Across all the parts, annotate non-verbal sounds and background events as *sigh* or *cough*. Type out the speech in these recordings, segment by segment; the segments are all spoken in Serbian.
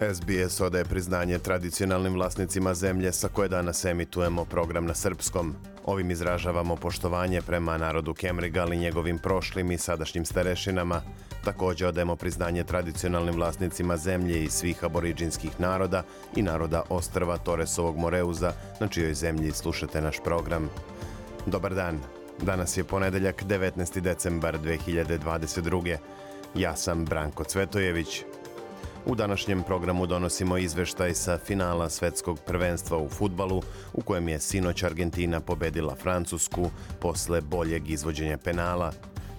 SBS odaje priznanje tradicionalnim vlasnicima zemlje sa koje danas emitujemo program na srpskom. Ovim izražavamo poštovanje prema narodu Kemrigal i njegovim prošlim i sadašnjim starešinama. Takođe odajemo priznanje tradicionalnim vlasnicima zemlje i svih aboriđinskih naroda i naroda ostrva Toresovog Moreuza, na čijoj zemlji slušate naš program. Dobar dan. Danas je ponedeljak 19. decembar 2022. Ja sam Branko Cvetojević. U današnjem programu donosimo izveštaj sa finala svetskog prvenstva u futbalu u kojem je sinoć Argentina pobedila Francusku posle boljeg izvođenja penala.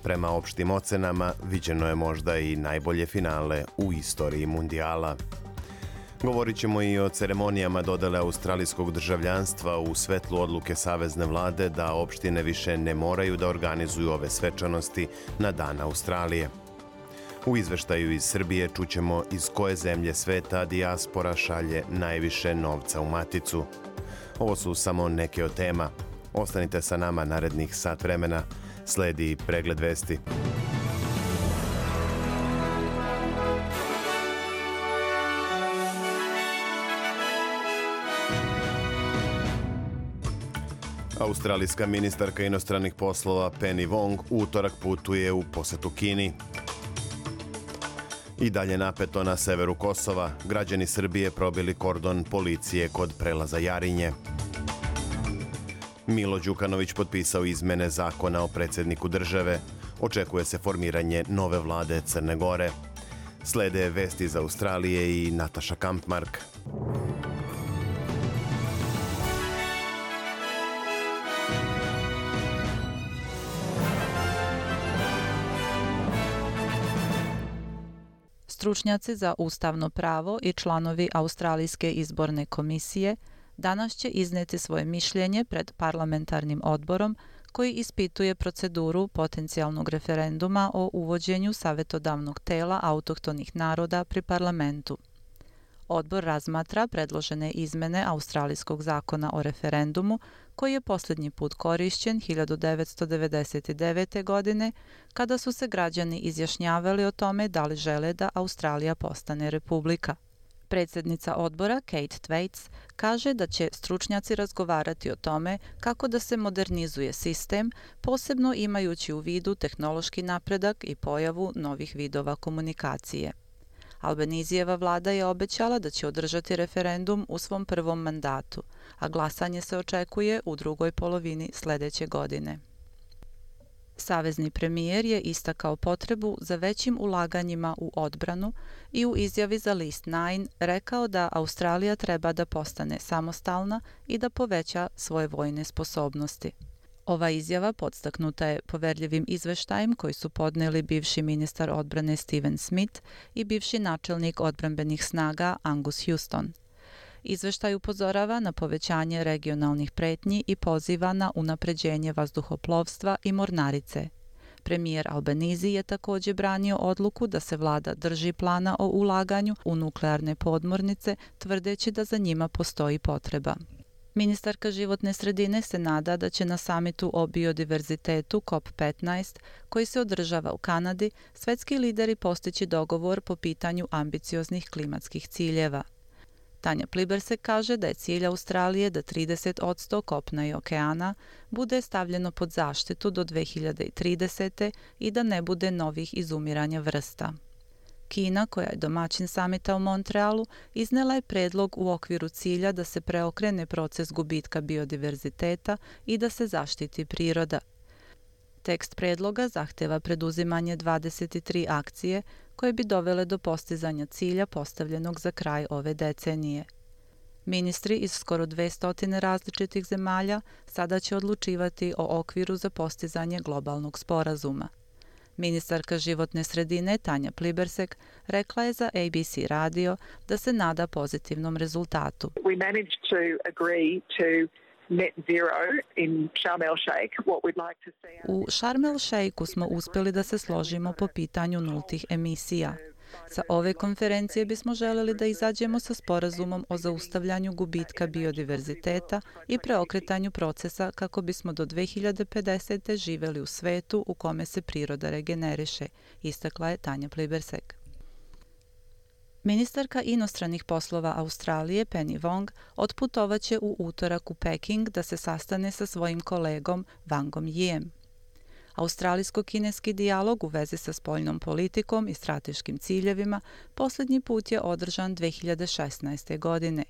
Prema opštim ocenama viđeno je možda i najbolje finale u istoriji mundijala. Govorit ćemo i o ceremonijama dodele australijskog državljanstva u svetlu odluke Savezne vlade da opštine više ne moraju da organizuju ove svečanosti na Dan Australije. U izveštaju iz Srbije čućemo iz koje zemlje sveta dijaspora šalje najviše novca u maticu. Ovo su samo neke od tema. Ostanite sa nama narednih sat vremena. Sledi pregled vesti. Australijska ministarka inostranih poslova Penny Wong utorak putuje u posetu Kini. I dalje napeto na severu Kosova, građani Srbije probili kordon policije kod prelaza Jarinje. Milo Đukanović potpisao izmene zakona o predsedniku države. Očekuje se formiranje nove vlade Crne Gore. Slede vesti iz Australije i Nataša Kampmark. Stručnjaci za ustavno pravo i članovi Australijske izborne komisije danas će izneti svoje mišljenje pred parlamentarnim odborom koji ispituje proceduru potencijalnog referenduma o uvođenju savetodavnog tela autohtonih naroda pri parlamentu. Odbor razmatra predložene izmene Australijskog zakona o referendumu koji je posljednji put korišćen 1999. godine kada su se građani izjašnjavali o tome da li žele da Australija postane republika. Predsednica odbora Kate Twaits kaže da će stručnjaci razgovarati o tome kako da se modernizuje sistem, posebno imajući u vidu tehnološki napredak i pojavu novih vidova komunikacije. Albanizijeva vlada je obećala da će održati referendum u svom prvom mandatu, a glasanje se očekuje u drugoj polovini sledeće godine. Savezni premijer je istakao potrebu za većim ulaganjima u odbranu i u izjavi za List 9 rekao da Australija treba da postane samostalna i da poveća svoje vojne sposobnosti. Ova izjava podstaknuta je poverljivim izveštajem koji su podneli bivši ministar odbrane Steven Smith i bivši načelnik odbranbenih snaga Angus Houston. Izveštaj upozorava na povećanje regionalnih pretnji i poziva na unapređenje vazduhoplovstva i mornarice. Premijer Albanizi je takođe branio odluku da se vlada drži plana o ulaganju u nuklearne podmornice, tvrdeći da za njima postoji potreba. Ministarka životne sredine se nada da će na samitu o biodiverzitetu COP15, koji se održava u Kanadi, svetski lideri postići dogovor po pitanju ambicioznih klimatskih ciljeva. Tanja Pliberse kaže da je cilj Australije da 30 od kopna i okeana bude stavljeno pod zaštitu do 2030. i da ne bude novih izumiranja vrsta. Kina, koja je domaćin samita u Montrealu, iznela je predlog u okviru cilja da se preokrene proces gubitka biodiverziteta i da se zaštiti priroda. Tekst predloga zahteva preduzimanje 23 akcije koje bi dovele do postizanja cilja postavljenog za kraj ove decenije. Ministri iz skoro 200 različitih zemalja sada će odlučivati o okviru za postizanje globalnog sporazuma – Ministarka životne sredine Tanja Plibersek rekla je za ABC radio da se nada pozitivnom rezultatu. We managed to agree to. U Sharm el Sheikhu smo uspeli da se složimo po pitanju nultih emisija. Sa ove konferencije bismo želeli da izađemo sa sporazumom o zaustavljanju gubitka biodiverziteta i preokretanju procesa kako bismo do 2050. živeli u svetu u kome se priroda regeneriše, istakla je Tanja Plibersek. Ministarka inostranih poslova Australije Penny Wong otputovaće u utorak u Peking da se sastane sa svojim kolegom Wangom Yiem. Australijsko-kineski dijalog u vezi sa spoljnom politikom i strateškim ciljevima posljednji put je održan 2016. godine.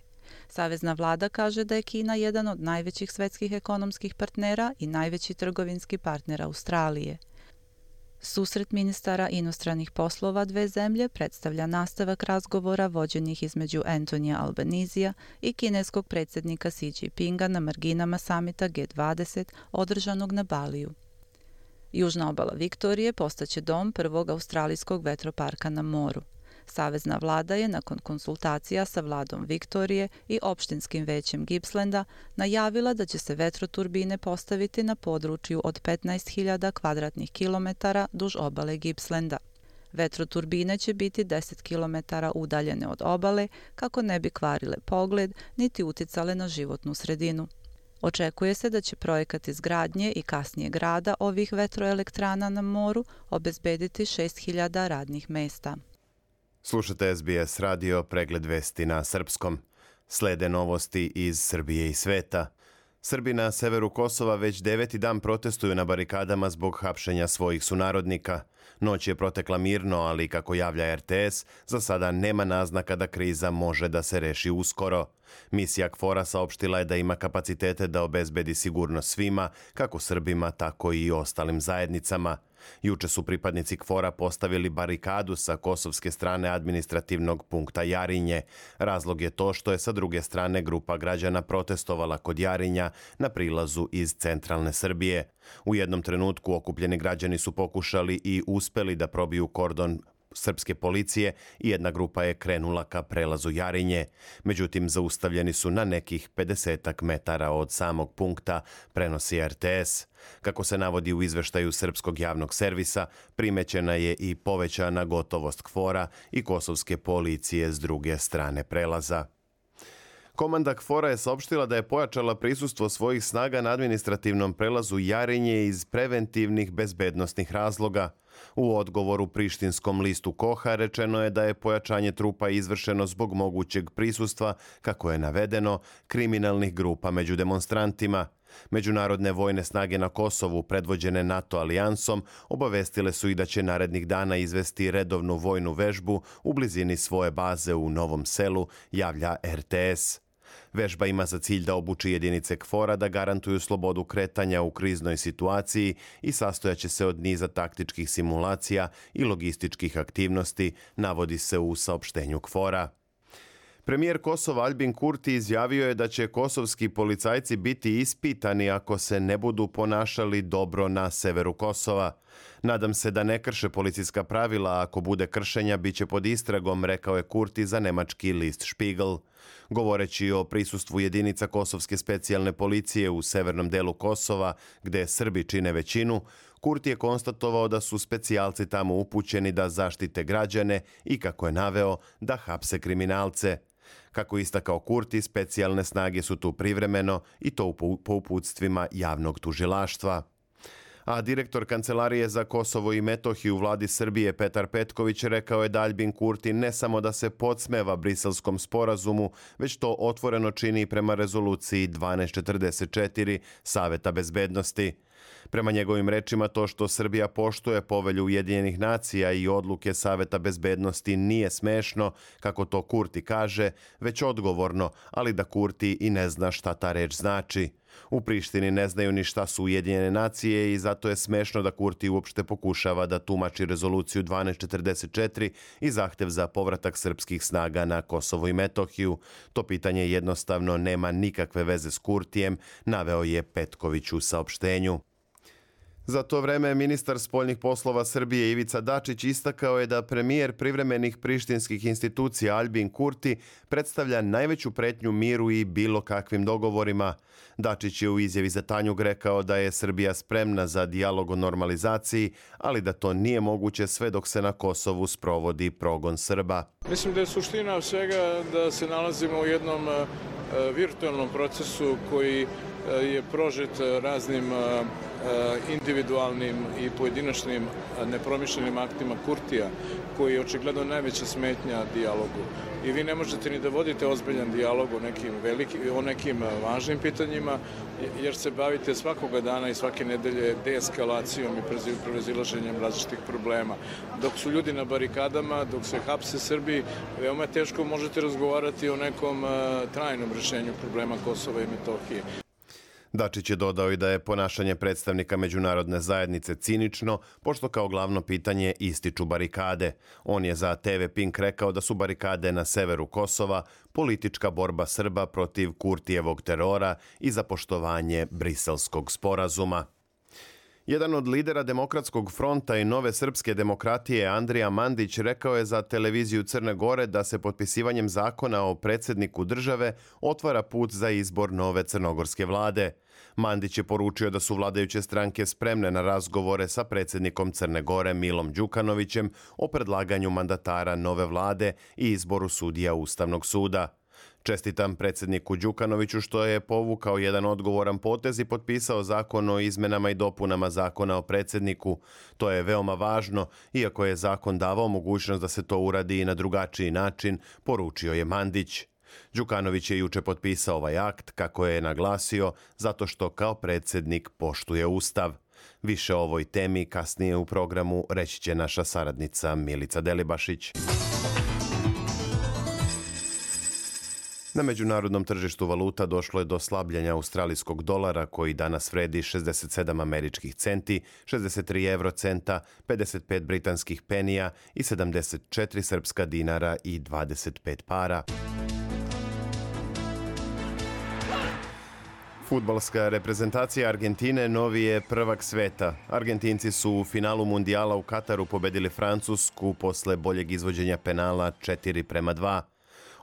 Savezna vlada kaže da je Kina jedan od najvećih svetskih ekonomskih partnera i najveći trgovinski partner Australije. Susret ministara inostranih poslova dve zemlje predstavlja nastavak razgovora vođenih između Antonija Albanizija i kineskog predsjednika Xi Jinpinga na marginama samita G20 održanog na Baliju. Južna obala Viktorije postaće dom prvog australijskog vetroparka na moru. Savezna vlada je nakon konsultacija sa vladom Viktorije i opštinskim većem Gippslanda najavila da će se vetroturbine postaviti na području od 15.000 kvadratnih kilometara duž obale Gippslanda. Vetroturbine će biti 10 km udaljene od obale kako ne bi kvarile pogled niti uticale na životnu sredinu. Očekuje se da će projekat izgradnje i kasnije grada ovih vetroelektrana na moru obezbediti 6000 radnih mesta. Slušate SBS radio pregled vesti na srpskom. Slede novosti iz Srbije i sveta. Srbi na severu Kosova već deveti dan protestuju na barikadama zbog hapšenja svojih sunarodnika. Noć je protekla mirno, ali kako javlja RTS, za sada nema naznaka da kriza može da se reši uskoro. Misija KFOR-a saopštila je da ima kapacitete da obezbedi sigurnost svima, kako Srbima, tako i ostalim zajednicama. Juče su pripadnici KFOR-a postavili barikadu sa kosovske strane administrativnog punkta Jarinje. Razlog je to što je sa druge strane grupa građana protestovala kod Jarinja na prilazu iz centralne Srbije. U jednom trenutku okupljeni građani su pokušali i uspeli da probiju kordon srpske policije i jedna grupa je krenula ka prelazu Jarinje. Međutim, zaustavljeni su na nekih 50 metara od samog punkta, prenosi RTS. Kako se navodi u izveštaju Srpskog javnog servisa, primećena je i povećana gotovost kvora i kosovske policije s druge strane prelaza. Komanda KFOR-a je saopštila da je pojačala prisustvo svojih snaga na administrativnom prelazu Jarinje iz preventivnih bezbednostnih razloga. U odgovoru Prištinskom listu Koha rečeno je da je pojačanje trupa izvršeno zbog mogućeg prisustva, kako je navedeno, kriminalnih grupa među demonstrantima. Međunarodne vojne snage na Kosovu, predvođene NATO alijansom, obavestile su i da će narednih dana izvesti redovnu vojnu vežbu u blizini svoje baze u Novom selu, javlja RTS. Vežba ima za cilj da obuči jedinice KFOR-a da garantuju slobodu kretanja u kriznoj situaciji i sastojaće se od niza taktičkih simulacija i logističkih aktivnosti, navodi se u saopštenju KFOR-a. Premijer Kosova Albin Kurti izjavio je da će kosovski policajci biti ispitani ako se ne budu ponašali dobro na severu Kosova. Nadam se da ne krše policijska pravila, ako bude kršenja biće pod istragom, rekao je Kurti za nemački list Spiegel. Govoreći o prisustvu jedinica Kosovske specijalne policije u severnom delu Kosova, gde Srbi čine većinu, Kurti je konstatovao da su specijalci tamo upućeni da zaštite građane i, kako je naveo, da hapse kriminalce. Kako istakao Kurti, specijalne snage su tu privremeno i to po uputstvima javnog tužilaštva a direktor Kancelarije za Kosovo i Metohiju vladi Srbije Petar Petković rekao je da Albin Kurti ne samo da se podsmeva briselskom sporazumu, već to otvoreno čini prema rezoluciji 1244 Saveta bezbednosti. Prema njegovim rečima to što Srbija poštuje povelju Ujedinjenih nacija i odluke Saveta bezbednosti nije smešno, kako to Kurti kaže, već odgovorno, ali da Kurti i ne zna šta ta reč znači. U Prištini ne znaju ni šta su Ujedinjene nacije i zato je smešno da Kurti uopšte pokušava da tumači rezoluciju 1244 i zahtev za povratak srpskih snaga na Kosovo i Metohiju. To pitanje jednostavno nema nikakve veze s Kurtijem, naveo je Petković u saopštenju. Za to vreme ministar spoljnih poslova Srbije Ivica Dačić istakao je da premijer privremenih prištinskih institucija Albin Kurti predstavlja najveću pretnju miru i bilo kakvim dogovorima. Dačić je u izjavi za Tanjug rekao da je Srbija spremna za dijalog o normalizaciji, ali da to nije moguće sve dok se na Kosovu sprovodi progon Srba. Mislim da je suština svega da se nalazimo u jednom e, virtualnom procesu koji je prožet raznim e, individualnim i pojedinačnim nepromišljenim aktima Kurtija, koji je očigledno najveća smetnja dijalogu. I vi ne možete ni da vodite ozbiljan dijalog o nekim, veliki, o nekim važnim pitanjima, jer se bavite svakoga dana i svake nedelje deeskalacijom i prevazilaženjem različitih problema. Dok su ljudi na barikadama, dok se hapse Srbiji, veoma teško možete razgovarati o nekom trajnom rešenju problema Kosova i Metohije. Dačić je dodao i da je ponašanje predstavnika međunarodne zajednice cinično, pošto kao glavno pitanje ističu barikade. On je za TV Pink rekao da su barikade na severu Kosova politička borba Srba protiv Kurtijevog terora i za poštovanje briselskog sporazuma. Jedan od lidera Demokratskog fronta i Nove srpske demokratije, Andrija Mandić, rekao je za televiziju Crne Gore da se potpisivanjem zakona o predsedniku države otvara put za izbor nove crnogorske vlade. Mandić je poručio da su vladajuće stranke spremne na razgovore sa predsednikom Crne Gore Milom Đukanovićem o predlaganju mandatara nove vlade i izboru sudija Ustavnog suda. Čestitam predsedniku Đukanoviću što je povukao jedan odgovoran potez i potpisao zakon o izmenama i dopunama zakona o predsedniku. To je veoma važno, iako je zakon davao mogućnost da se to uradi i na drugačiji način, poručio je Mandić. Đukanović je juče potpisao ovaj akt, kako je naglasio, zato što kao predsednik poštuje Ustav. Više o ovoj temi kasnije u programu reći će naša saradnica Milica Delibašić. Na međunarodnom tržištu valuta došlo je do slabljenja australijskog dolara koji danas vredi 67 američkih centi, 63 eurocenta, 55 britanskih penija i 74 srpska dinara i 25 para. Futbalska reprezentacija Argentine novi je prvak sveta. Argentinci su u finalu mundijala u Kataru pobedili Francusku posle boljeg izvođenja penala 4 prema 2.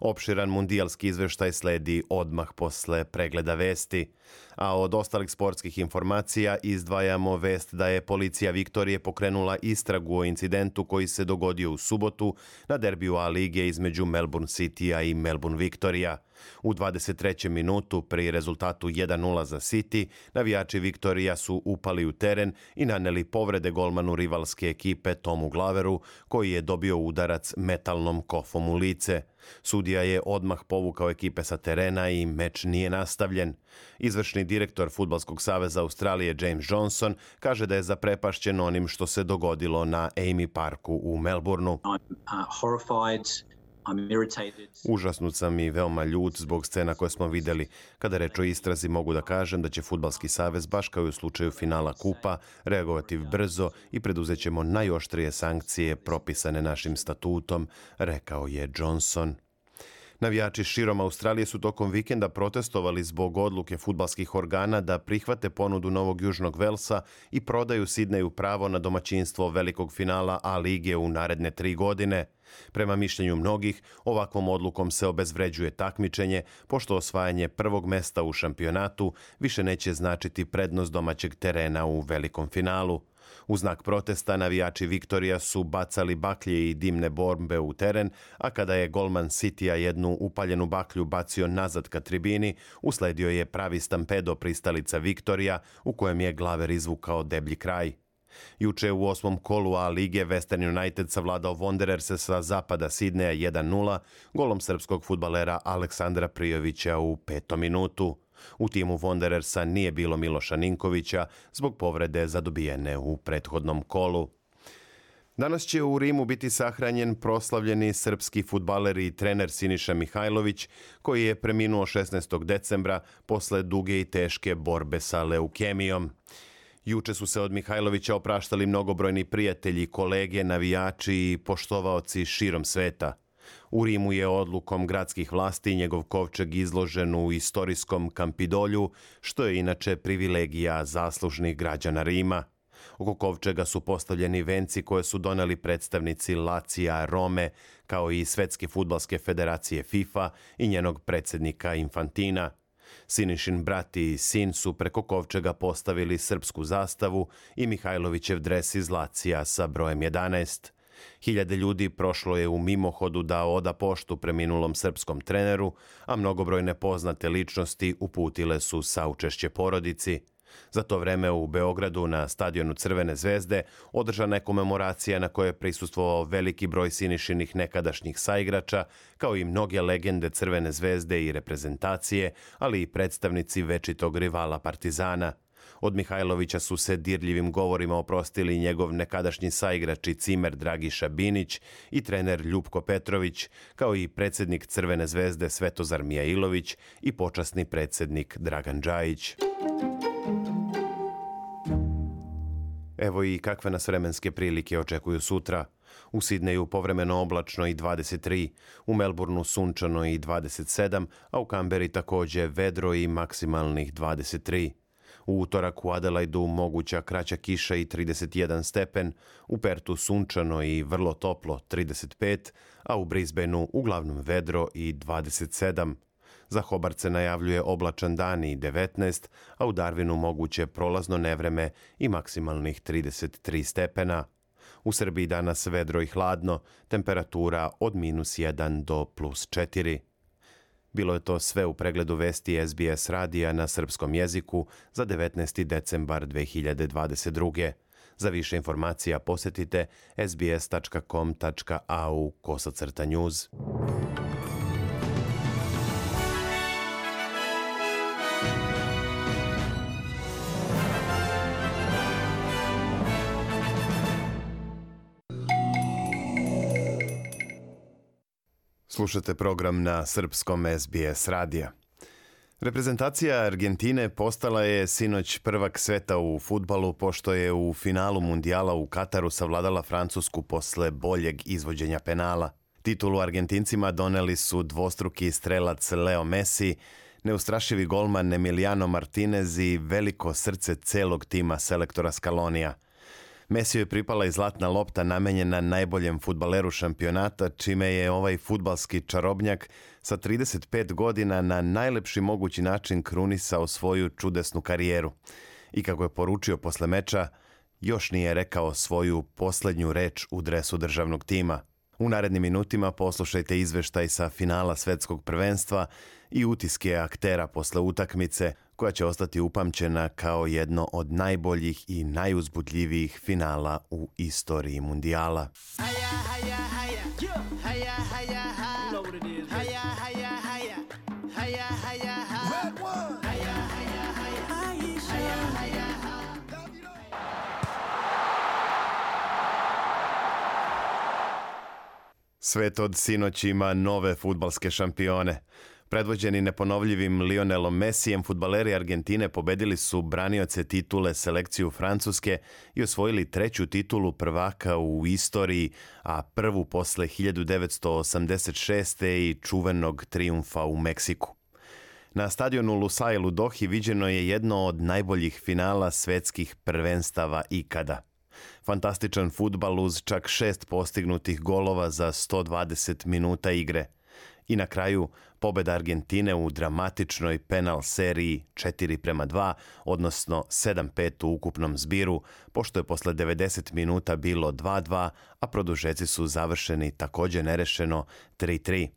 Opširan mundijalski izveštaj sledi odmah posle pregleda vesti. A od ostalih sportskih informacija izdvajamo vest da je policija Viktorije pokrenula istragu o incidentu koji se dogodio u subotu na derbiju A lige između Melbourne City-a i Melbourne Victoria. U 23. minutu pri rezultatu 1-0 za City, navijači Viktorija su upali u teren i naneli povrede golmanu rivalske ekipe Tomu Glaveru, koji je dobio udarac metalnom kofom u lice. Sudija je odmah povukao ekipe sa terena i meč nije nastavljen. Izvršni direktor Futbalskog saveza Australije James Johnson kaže da je zaprepašćen onim što se dogodilo na Amy Parku u Melbourneu. I'm uh, horrified Užasnut sam i veoma ljut zbog scena koje smo videli. Kada reč o istrazi mogu da kažem da će Futbalski savez, baš kao i u slučaju finala kupa, reagovati brzo i preduzet ćemo najoštrije sankcije propisane našim statutom, rekao je Johnson. Navijači širom Australije su tokom vikenda protestovali zbog odluke futbalskih organa da prihvate ponudu Novog Južnog Velsa i prodaju Sidneju pravo na domaćinstvo velikog finala A lige u naredne tri godine. Prema mišljenju mnogih, ovakvom odlukom se obezvređuje takmičenje, pošto osvajanje prvog mesta u šampionatu više neće značiti prednost domaćeg terena u velikom finalu. U znak protesta navijači Viktorija su bacali baklje i dimne bombe u teren, a kada je golman Sitija jednu upaljenu baklju bacio nazad ka tribini, usledio je pravi stampedo pristalica Viktorija u kojem je glaver izvukao deblji kraj. Juče u osmom kolu A lige Western United savladao Wanderers sa zapada Sidneja 1-0 golom srpskog futbalera Aleksandra Prijovića u petom minutu. U timu Wanderersa nije bilo Miloša Ninkovića zbog povrede zadobijene u prethodnom kolu. Danas će u Rimu biti sahranjen proslavljeni srpski futbaler i trener Siniša Mihajlović, koji je preminuo 16. decembra posle duge i teške borbe sa leukemijom. Juče su se od Mihajlovića opraštali mnogobrojni prijatelji, kolege, navijači i poštovaoci širom sveta. U Rimu je odlukom gradskih vlasti njegov kovčeg izložen u istorijskom Kampidolju, što je inače privilegija zaslužnih građana Rima. Oko kovčega su postavljeni venci koje su doneli predstavnici Lacija, Rome, kao i Svetske futbalske federacije FIFA i njenog predsednika Infantina. Sinišin brat i sin su preko kovčega postavili srpsku zastavu i Mihajlovićev dres iz Lacija sa brojem 11. Hiljade ljudi prošlo je u mimohodu da oda poštu preminulom srpskom treneru, a mnogobrojne poznate ličnosti uputile su saučešće porodici. Za to vreme u Beogradu na stadionu Crvene zvezde održana je komemoracija na kojoj je prisustvovao veliki broj sinišinih nekadašnjih saigrača, kao i mnoge legende Crvene zvezde i reprezentacije, ali i predstavnici večitog rivala Partizana – Od Mihajlovića su se dirljivim govorima oprostili njegov nekadašnji saigrač i cimer Dragiša Binić i trener Ljupko Petrović, kao i predsednik Crvene zvezde Svetozar Mijailović i počasni predsednik Dragan Đajić. Evo i kakve nas vremenske prilike očekuju sutra. U Sidneju povremeno oblačno i 23, u Melbourneu sunčano i 27, a u Kamberi takođe vedro i maksimalnih 23. U utorak u Adelaidu moguća kraća kiša i 31 stepen, u Pertu sunčano i vrlo toplo 35, a u Brisbaneu uglavnom vedro i 27. Za Hobart se najavljuje oblačan dan i 19, a u Darwinu moguće prolazno nevreme i maksimalnih 33 stepena. U Srbiji danas vedro i hladno, temperatura od minus 1 do plus 4. Bilo je to sve u pregledu vesti SBS radija na srpskom jeziku za 19. decembar 2022. Za više informacija posetite sbs.com.au kosacrta news. Slušate program na srpskom SBS radija. Reprezentacija Argentine postala je sinoć prvak sveta u futbalu pošto je u finalu mundijala u Kataru savladala Francusku posle boljeg izvođenja penala. Titulu Argentincima doneli su dvostruki strelac Leo Messi, neustrašivi golman Emiliano Martinez i veliko srce celog tima selektora Scalonija – Mesiju je pripala i zlatna lopta namenjena najboljem futbaleru šampionata, čime je ovaj futbalski čarobnjak sa 35 godina na najlepši mogući način krunisao svoju čudesnu karijeru. I kako je poručio posle meča, još nije rekao svoju poslednju reč u dresu državnog tima. U narednim minutima poslušajte izveštaj sa finala svetskog prvenstva i utiske aktera posle utakmice – koja će ostati upamćena kao jedno od najboljih i najuzbudljivijih finala u istoriji mundijala. Svet od sinoć ima nove futbalske šampione. Predvođeni neponovljivim Lionelom Messijem, futbaleri Argentine pobedili su branioce titule selekciju Francuske i osvojili treću titulu prvaka u istoriji, a prvu posle 1986. i čuvenog triumfa u Meksiku. Na stadionu Lusail u Dohi viđeno je jedno od najboljih finala svetskih prvenstava ikada. Fantastičan futbal uz čak šest postignutih golova za 120 minuta igre – I na kraju, pobeda Argentine u dramatičnoj penal seriji 4 prema 2, odnosno 7-5 u ukupnom zbiru, pošto je posle 90 minuta bilo 2-2, a produžeci su završeni takođe nerešeno 3-3.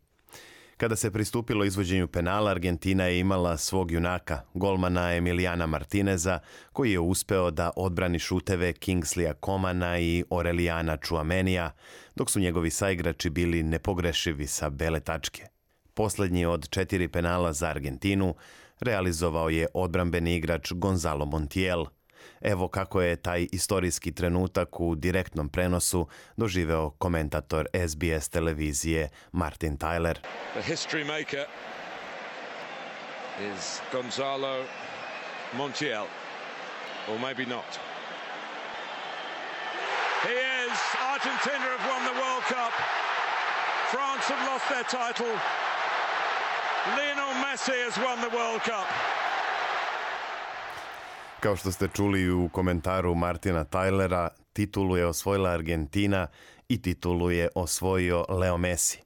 Kada se pristupilo izvođenju penala, Argentina je imala svog junaka, golmana Emilijana Martineza, koji je uspeo da odbrani šuteve Kingsleya Komana i Orelijana Čuamenija, dok su njegovi saigrači bili nepogrešivi sa bele tačke. Poslednji od četiri penala za Argentinu realizovao je odbrambeni igrač Gonzalo Montiel – Evo kako je taj istorijski trenutak u direktnom prenosu doživeo komentator SBS televizije Martin Tyler. The history maker is Gonzalo Montiel. Or maybe not. He is. Argentina have won the World Cup. France have lost their title. Lionel Messi has won the World Cup. Kao što ste čuli u komentaru Martina Tylera, titulu je osvojila Argentina i titulu je osvojio Leo Messi.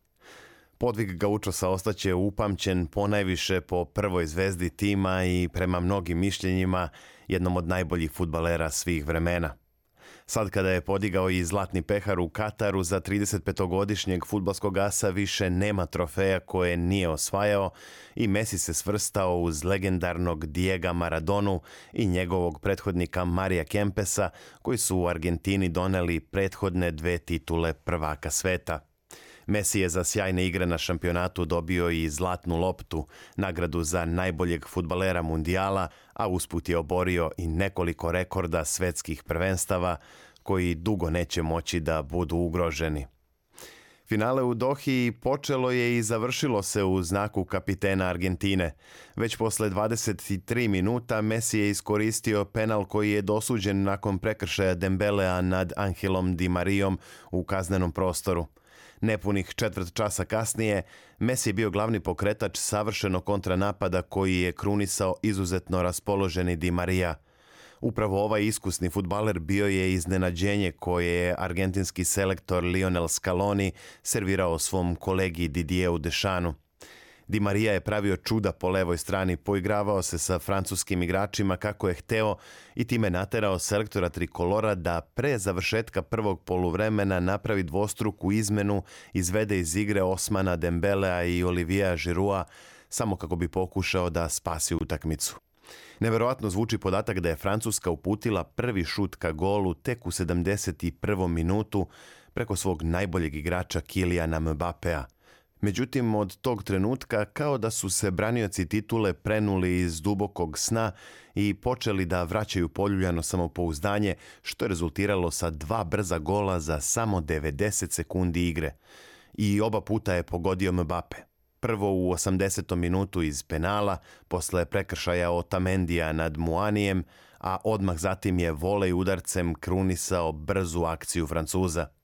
Podvig Gaučosa ostaće upamćen ponajviše po prvoj zvezdi tima i prema mnogim mišljenjima jednom od najboljih futbalera svih vremena. Sad kada je podigao i zlatni pehar u Kataru za 35-godišnjeg futbalskog asa više nema trofeja koje nije osvajao i Messi se svrstao uz legendarnog Diego Maradonu i njegovog prethodnika Marija Kempesa koji su u Argentini doneli prethodne dve titule prvaka sveta. Messi je za sjajne igre na šampionatu dobio i zlatnu loptu, nagradu za najboljeg futbalera mundijala, a usput je oborio i nekoliko rekorda svetskih prvenstava koji dugo neće moći da budu ugroženi. Finale u Dohi počelo je i završilo se u znaku kapitena Argentine. Već posle 23 minuta Messi je iskoristio penal koji je dosuđen nakon prekršaja Dembelea nad Angelom Di Marijom u kaznenom prostoru. Nepunih četvrt časa kasnije, Messi je bio glavni pokretač savršeno kontranapada koji je krunisao izuzetno raspoloženi Di Maria. Upravo ovaj iskusni futbaler bio je iznenađenje koje je argentinski selektor Lionel Scaloni servirao svom kolegi Didieru Dešanu. Di Maria je pravio čuda po levoj strani, poigravao se sa francuskim igračima kako je hteo i time naterao selektora trikolora da pre završetka prvog poluvremena napravi dvostruku izmenu, izvede iz igre Osmana Dembelea i Olivija Žirua samo kako bi pokušao da spasi utakmicu. Neverovatno zvuči podatak da je Francuska uputila prvi šut ka golu tek u 71. minutu preko svog najboljeg igrača Kilijana Mbapea – Međutim, od tog trenutka kao da su se branioci titule prenuli iz dubokog sna i počeli da vraćaju poljuljano samopouzdanje, što je rezultiralo sa dva brza gola za samo 90 sekundi igre. I oba puta je pogodio Mbappe. Prvo u 80. minutu iz penala, posle prekršaja Otamendija nad Muanijem, a odmah zatim je volej udarcem krunisao brzu akciju Francuza.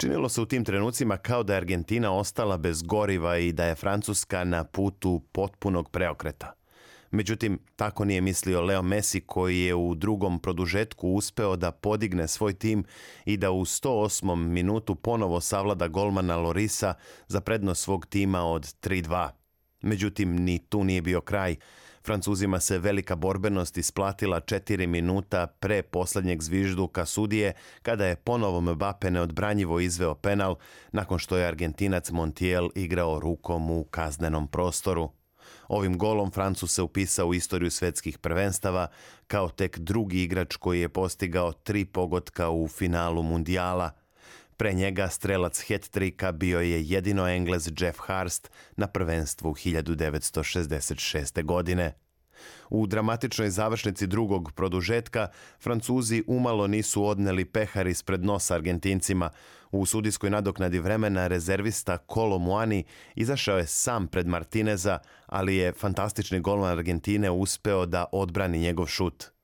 Činilo se u tim trenucima kao da je Argentina ostala bez goriva i da je Francuska na putu potpunog preokreta. Međutim, tako nije mislio Leo Messi koji je u drugom produžetku uspeo da podigne svoj tim i da u 108. minutu ponovo savlada golmana Lorisa za prednost svog tima od 3-2. Međutim, ni tu nije bio kraj. Francuzima se velika borbenost isplatila 4 minuta pre poslednjeg zvižduka sudije kada je ponovo Mbappe neodbranjivo izveo penal nakon što je Argentinac Montiel igrao rukom u kaznenom prostoru. Ovim golom Francus se upisao u istoriju svetskih prvenstava kao tek drugi igrač koji je postigao tri pogotka u finalu mundijala. Pre njega strelac het-trika bio je jedino Englez Jeff Harst na prvenstvu 1966. godine. U dramatičnoj završnici drugog produžetka Francuzi umalo nisu odneli pehar ispred nosa Argentincima. U sudijskoj nadoknadi vremena rezervista Kolo Muani izašao je sam pred Martineza, ali je fantastični golman Argentine uspeo da odbrani njegov šut.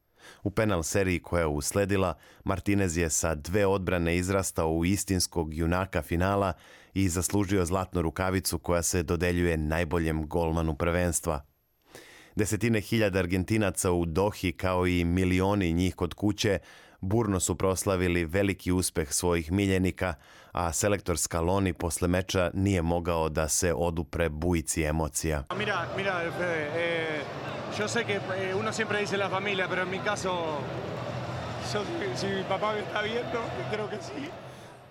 U penal seriji koja je usledila, Martinez je sa dve odbrane izrastao u istinskog junaka finala i zaslužio zlatnu rukavicu koja se dodeljuje najboljem golmanu prvenstva. Desetine hiljada Argentinaca u Dohi kao i milioni njih kod kuće burno su proslavili veliki uspeh svojih miljenika, a selektor Scaloni posle meča nije mogao da se odupre bujici emocija. Mira, mira, Fede, eh, yo sé que eh, uno siempre dice la familia, pero en mi caso, yo, si mi papá me está viendo, creo que sí.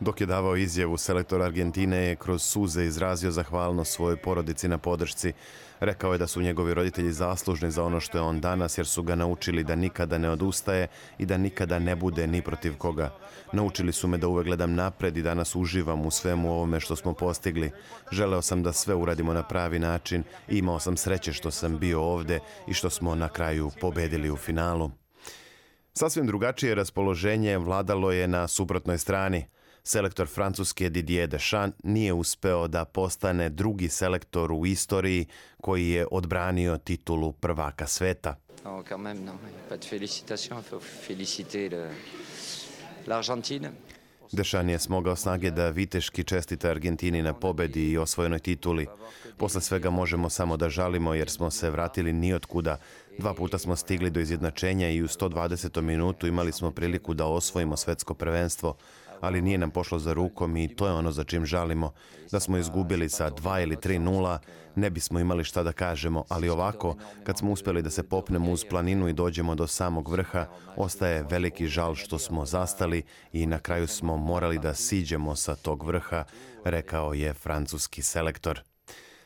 Dok je davao izjavu, selektor Argentine je kroz suze izrazio zahvalnost svojoj porodici na podršci. Rekao je da su njegovi roditelji zaslužni za ono što je on danas jer su ga naučili da nikada ne odustaje i da nikada ne bude ni protiv koga. Naučili su me da uvek gledam napred i danas uživam u svemu ovome što smo postigli. Želeo sam da sve uradimo na pravi način i imao sam sreće što sam bio ovde i što smo na kraju pobedili u finalu. Sasvim drugačije raspoloženje vladalo je na suprotnoj strani. Selektor Francuske Didier Deschamps nije uspeo da postane drugi selektor u istoriji koji je odbranio titulu prvaka sveta. Non, quand même, non. Pas de félicitations, faut féliciter l'Argentine. Dešan je smogao snage da viteški čestita Argentini na pobedi i osvojenoj tituli. Posle svega možemo samo da žalimo jer smo se vratili nijotkuda. Dva puta smo stigli do izjednačenja i u 120. minutu imali smo priliku da osvojimo svetsko prvenstvo ali nije nam pošlo za rukom i to je ono za čim žalimo. Da smo izgubili sa 2 ili 3-0, ne bismo imali šta da kažemo, ali ovako, kad smo uspjeli da se popnemo uz planinu i dođemo do samog vrha, ostaje veliki žal što smo zastali i na kraju smo morali da siđemo sa tog vrha, rekao je francuski selektor.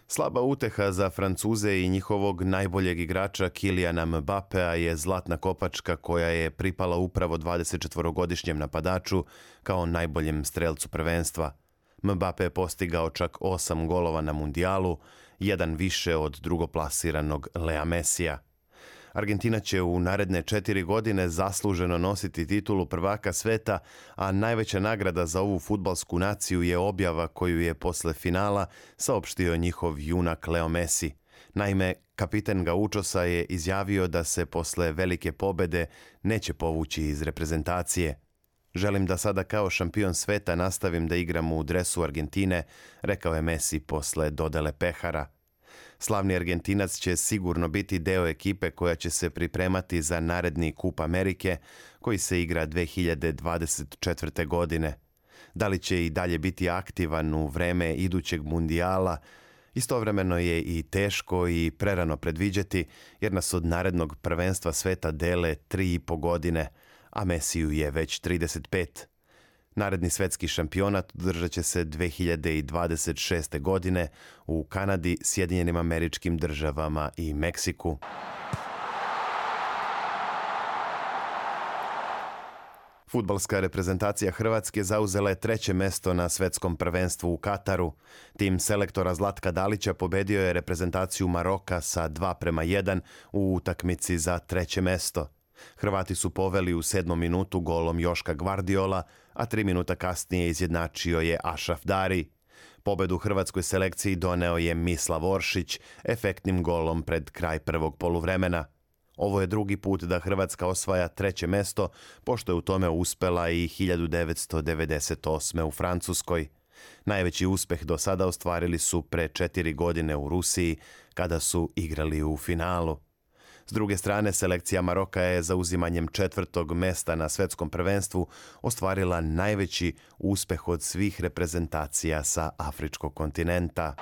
Slaba uteha za Francuze i njihovog najboljeg igrača Kilijana Mbapea je zlatna kopačka koja je pripala upravo 24-godišnjem napadaču kao najboljem strelcu prvenstva. Mbappe je postigao čak osam golova na mundijalu, jedan više od drugoplasiranog Lea Mesija. Argentina će u naredne četiri godine zasluženo nositi titulu prvaka sveta, a najveća nagrada za ovu futbalsku naciju je objava koju je posle finala saopštio njihov junak Leo Messi. Naime, kapiten Gaučosa je izjavio da se posle velike pobede neće povući iz reprezentacije. Želim da sada kao šampion sveta nastavim da igram u dresu Argentine, rekao je Messi posle dodele pehara. Slavni Argentinac će sigurno biti deo ekipe koja će se pripremati za naredni Kup Amerike koji se igra 2024. godine. Da li će i dalje biti aktivan u vreme idućeg mundijala, Istovremeno je i teško i prerano predviđati jer nas od narednog prvenstva sveta dele tri i po godine, a Mesiju je već 35. Naredni svetski šampionat održat će se 2026. godine u Kanadi, Sjedinjenim američkim državama i Meksiku. Futbalska reprezentacija Hrvatske zauzela je treće mesto na svetskom prvenstvu u Kataru. Tim selektora Zlatka Dalića pobedio je reprezentaciju Maroka sa 2 prema 1 u utakmici za treće mesto. Hrvati su poveli u sedmom minutu golom Joška Gvardiola, a tri minuta kasnije izjednačio je Ašraf Dari. Pobedu hrvatskoj selekciji doneo je Mislav Oršić efektnim golom pred kraj prvog poluvremena. Ovo je drugi put da Hrvatska osvaja treće mesto, pošto je u tome uspela i 1998. u Francuskoj. Najveći uspeh do sada ostvarili su pre četiri godine u Rusiji, kada su igrali u finalu. S druge strane, selekcija Maroka je za uzimanjem četvrtog mesta na svetskom prvenstvu ostvarila najveći uspeh od svih reprezentacija sa afričkog kontinenta.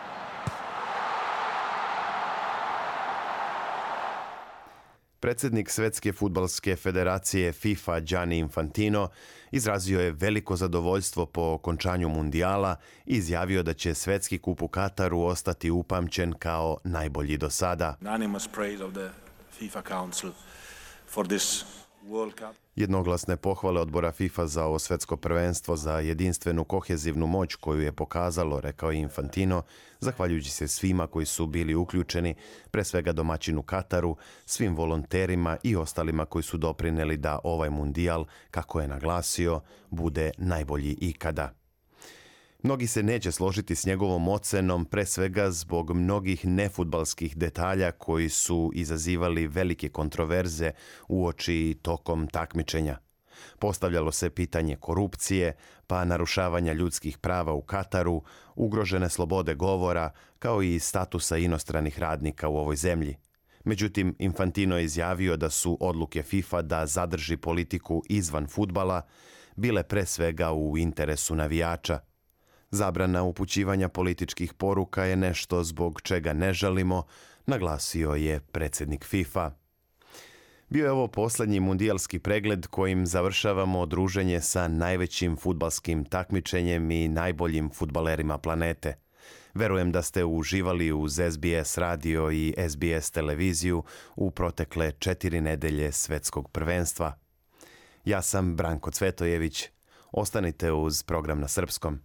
Predsjednik Svetske futbalske federacije FIFA Gianni Infantino izrazio je veliko zadovoljstvo po okončanju mundijala i izjavio da će Svetski kup u Kataru ostati upamćen kao najbolji do sada. FIFA Council for this World Cup. Jednoglasne pohvale odbora FIFA za ovo svetsko prvenstvo za jedinstvenu kohezivnu moć koju je pokazalo, rekao je Infantino, zahvaljujući se svima koji su bili uključeni, pre svega domaćinu Kataru, svim volonterima i ostalima koji su doprineli da ovaj mundijal, kako je naglasio, bude najbolji ikada. Mnogi se neće složiti s njegovom ocenom, pre svega zbog mnogih nefutbalskih detalja koji su izazivali velike kontroverze u oči tokom takmičenja. Postavljalo se pitanje korupcije, pa narušavanja ljudskih prava u Kataru, ugrožene slobode govora, kao i statusa inostranih radnika u ovoj zemlji. Međutim, Infantino je izjavio da su odluke FIFA da zadrži politiku izvan futbala bile pre svega u interesu navijača – Zabrana upućivanja političkih poruka je nešto zbog čega ne žalimo, naglasio je predsjednik FIFA. Bio je ovo posljednji mundijalski pregled kojim završavamo druženje sa najvećim futbalskim takmičenjem i najboljim futbalerima planete. Verujem da ste uživali uz SBS radio i SBS televiziju u protekle četiri nedelje svetskog prvenstva. Ja sam Branko Cvetojević. Ostanite uz program na srpskom.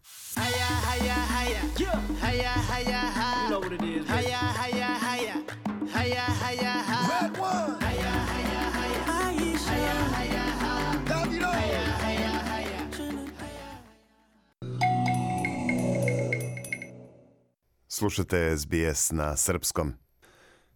Slušate SBS na srpskom.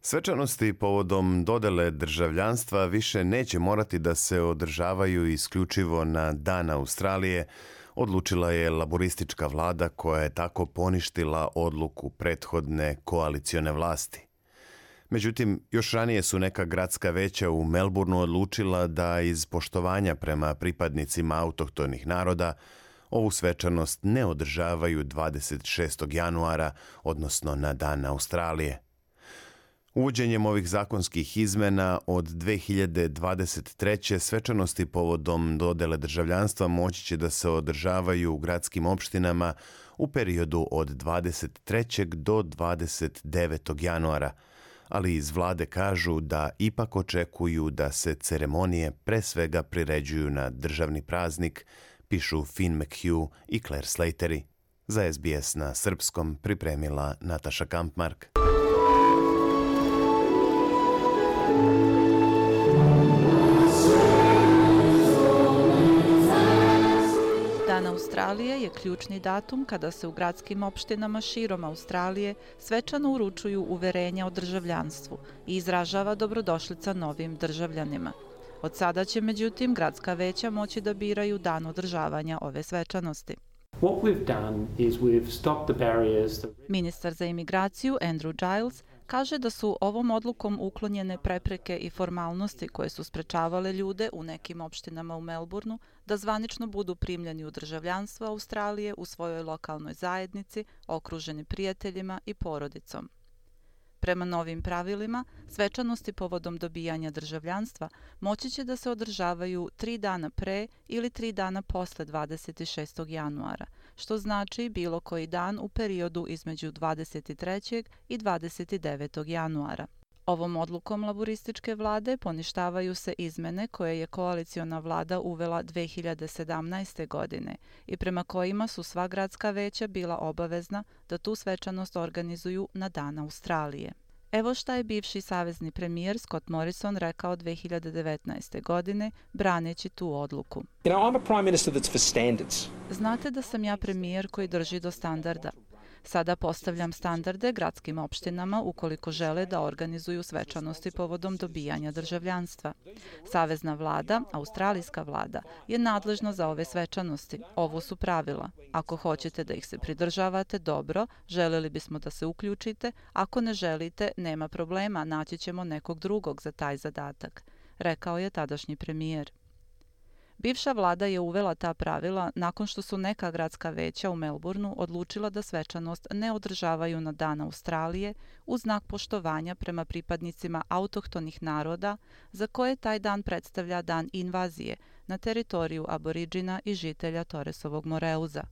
Svečanosti povodom dodele državljanstva više neće morati da se održavaju isključivo na Dan Australije, odlučila je laboristička vlada koja je tako poništila odluku prethodne koalicione vlasti. Međutim, još ranije su neka gradska veća u Melbourneu odlučila da iz poštovanja prema pripadnicima autohtonih naroda ovu svečanost ne održavaju 26. januara, odnosno na dan Australije. Uvođenjem ovih zakonskih izmena od 2023. svečanosti povodom dodele državljanstva moći će da se održavaju u gradskim opštinama u periodu od 23. do 29. januara, ali iz vlade kažu da ipak očekuju da se ceremonije pre svega priređuju na državni praznik, pišu Finn McHugh i Claire Slateri. Za SBS na srpskom pripremila Nataša Kampmark. Dan Australije je ključni datum kada se u gradskim opštinama širom Australije svečano uručuju uverenja o državljanstvu i izražava dobrodošlica novim državljanima. Od sada će međutim gradska veća moći da biraju dan održavanja ove svečanosti. Ministar za imigraciju Andrew Giles kaže da su ovom odlukom uklonjene prepreke i formalnosti koje su sprečavale ljude u nekim opštinama u Melbourneu da zvanično budu primljeni u državljanstvo Australije u svojoj lokalnoj zajednici, okruženi prijateljima i porodicom. Prema novim pravilima, svečanosti povodom dobijanja državljanstva moći će da se održavaju tri dana pre ili tri dana posle 26. januara, što znači bilo koji dan u periodu između 23. i 29. januara. Ovom odlukom laborističke vlade poništavaju se izmene koje je koaliciona vlada uvela 2017. godine i prema kojima su sva gradska veća bila obavezna da tu svečanost organizuju na Dan Australije. Evo šta je bivši savezni premijer Scott Morrison rekao 2019. godine braneći tu odluku. You know, I'm a prime minister that's for standards. Znate da sam ja premijer koji drži do standarda. Sada postavljam standarde gradskim opštinama ukoliko žele da organizuju svečanosti povodom dobijanja državljanstva. Savezna vlada, australijska vlada, je nadležna za ove svečanosti. Ovo su pravila. Ako hoćete da ih se pridržavate, dobro, želeli bismo da se uključite. Ako ne želite, nema problema, naći ćemo nekog drugog za taj zadatak, rekao je tadašnji premijer. Bivša vlada je uvela ta pravila nakon što su neka gradska veća u Melbourneu odlučila da svečanost ne održavaju na Dan Australije u znak poštovanja prema pripadnicima autohtonih naroda za koje taj dan predstavlja dan invazije na teritoriju aboriđina i žitelja Toresovog Moreuza.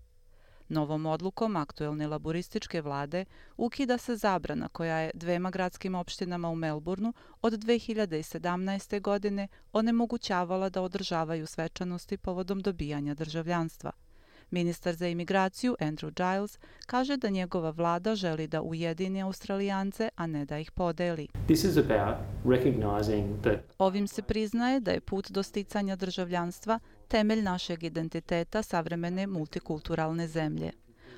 Novom odlukom aktuelne laborističke vlade ukida se zabrana koja je dvema gradskim opštinama u Melbourneu od 2017. godine onemogućavala da održavaju svečanosti povodom dobijanja državljanstva. Ministar za imigraciju Andrew Giles kaže da njegova vlada želi da ujedini Australijance, a ne da ih podeli. This is about recognizing that Ovim se priznaje da je put do sticanja državljanstva temelj našeg identiteta savremene multikulturalne zemlje.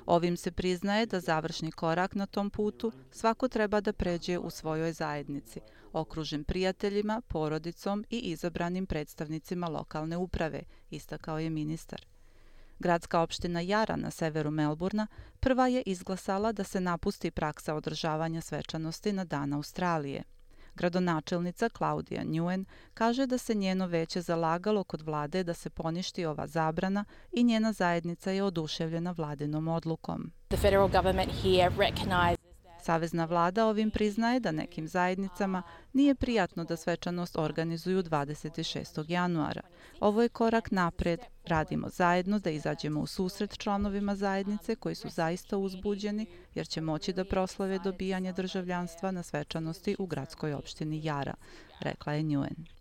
Ovim se priznaje da završni korak na tom putu svako treba da pređe u svojoj zajednici, okružen prijateljima, porodicom i izabranim predstavnicima lokalne uprave, istakao je ministar. Gradska opština Jara na severu Melburna prva je izglasala da se napusti praksa održavanja svečanosti na Dan Australije. Gradonačelnica Claudia Nguyen kaže da se njeno veće zalagalo kod vlade da se poništi ova zabrana i njena zajednica je oduševljena vladinom odlukom. The federal government here Savezna vlada ovim priznaje da nekim zajednicama nije prijatno da svečanost organizuju 26. januara. Ovo je korak napred. Radimo zajedno da izađemo u susret članovima zajednice koji su zaista uzbuđeni jer će moći da proslave dobijanje državljanstva na svečanosti u gradskoj opštini Jara, rekla je Nguyen.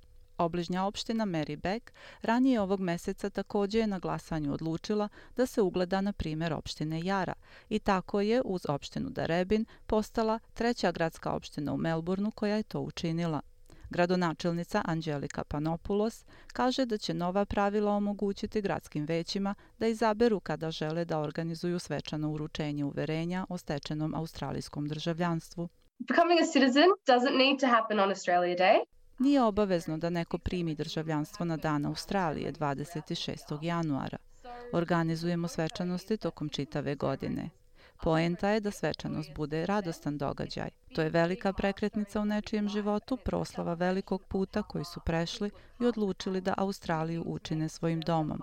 Obližnja opština Mary Beck ranije ovog meseca takođe je na glasanju odlučila da se ugleda na primer opštine Jara i tako je uz opštinu Darebin postala treća gradska opština u Melbourneu koja je to učinila. Gradonačelnica Anđelika Panopoulos kaže da će nova pravila omogućiti gradskim većima da izaberu kada žele da organizuju svečano uručenje uverenja o stečenom australijskom državljanstvu. Becoming a citizen doesn't need to happen on Australia Day. Nije obavezno da neko primi državljanstvo na dan Australije 26. januara. Organizujemo svečanosti tokom čitave godine. Poenta je da svečanost bude radostan događaj. To je velika prekretnica u nečijem životu, proslava velikog puta koji su prešli i odlučili da Australiju učine svojim domom.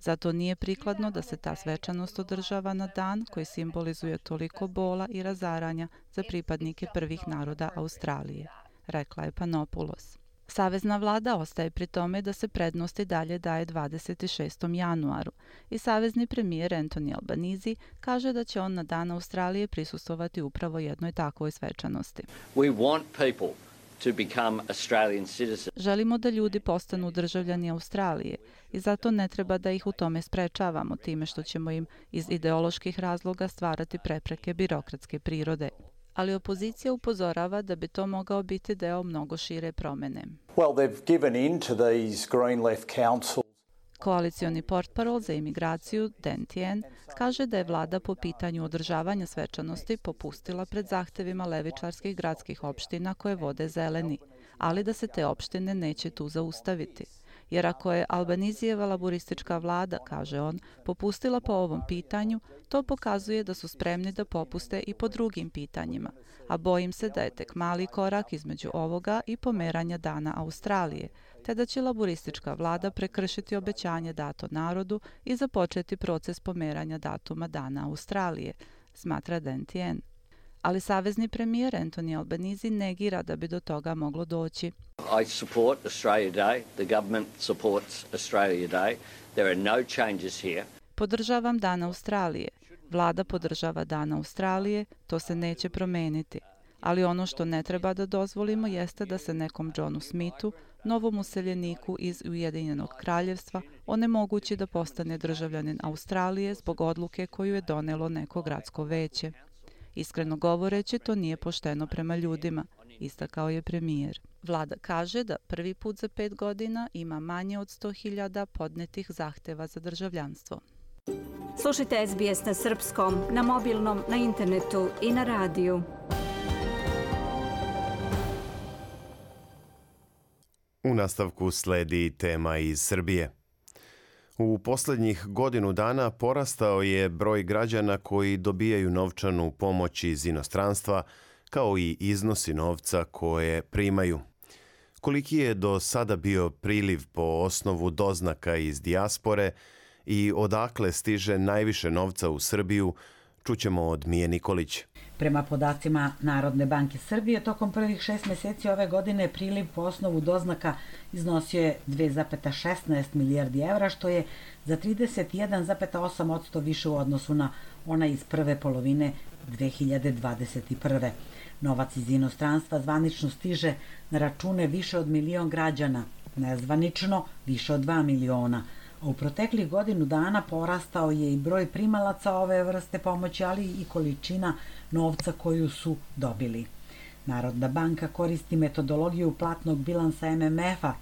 Zato nije prikladno da se ta svečanost održava na dan koji simbolizuje toliko bola i razaranja za pripadnike prvih naroda Australije, rekla je Panopoulos. Savezna vlada ostaje pri tome da se prednosti dalje daje 26. januaru i savezni premijer Anthony Albanese kaže da će on na dan Australije prisustovati upravo jednoj takvoj svečanosti. We want people to become Australian citizens. Želimo da ljudi postanu državljani Australije i zato ne treba da ih u tome sprečavamo time što ćemo im iz ideoloških razloga stvarati prepreke birokratske prirode ali opozicija upozorava da bi to mogao biti deo mnogo šire promene. Well, they've given in to these Green Left Council Koalicioni portparol za imigraciju, Den Tien, kaže da je vlada po pitanju održavanja svečanosti popustila pred zahtevima levičarskih gradskih opština koje vode zeleni, ali da se te opštine neće tu zaustaviti jer ako je Albanizijeva laboristička vlada, kaže on, popustila po ovom pitanju, to pokazuje da su spremni da popuste i po drugim pitanjima, a bojim se da je tek mali korak između ovoga i pomeranja dana Australije, te da će laboristička vlada prekršiti obećanje dato narodu i započeti proces pomeranja datuma dana Australije, smatra Dentien ali savezni premijer Anthony Albanese negira da bi do toga moglo doći. I support Australia Day. The government supports Australia Day. There are no changes here. Podržavam Dan Australije. Vlada podržava Dan Australije, to se neće promeniti. Ali ono što ne treba da dozvolimo jeste da se nekom Johnu Smithu, novom useljeniku iz Ujedinjenog kraljevstva, onemogući da postane državljanin Australije zbog odluke koju je donelo neko gradsko veće. Iskreno govoreći, to nije pošteno prema ljudima, istakao je premijer. Vlada kaže da prvi put za pet godina ima manje od 100.000 podnetih zahteva za državljanstvo. Slušajte SBS na srpskom, na mobilnom, na internetu i na radiju. U nastavku sledi tema iz Srbije. U poslednjih godinu dana porastao je broj građana koji dobijaju novčanu pomoć iz inostranstva, kao i iznosi novca koje primaju. Koliki je do sada bio priliv po osnovu doznaka iz dijaspore i odakle stiže najviše novca u Srbiju, čućemo od Mije Nikolić. Prema podacima Narodne banke Srbije, tokom prvih šest meseci ove godine priliv po osnovu doznaka iznosio je 2,16 milijardi evra, što je za 31,8% više u odnosu na ona iz prve polovine 2021. Novac iz inostranstva zvanično stiže na račune više od milion građana, nezvanično više od 2 miliona, U proteklih godinu dana porastao je i broj primalaca ove vrste pomoći, ali i količina novca koju su dobili. Narodna banka koristi metodologiju platnog bilansa MMF-a,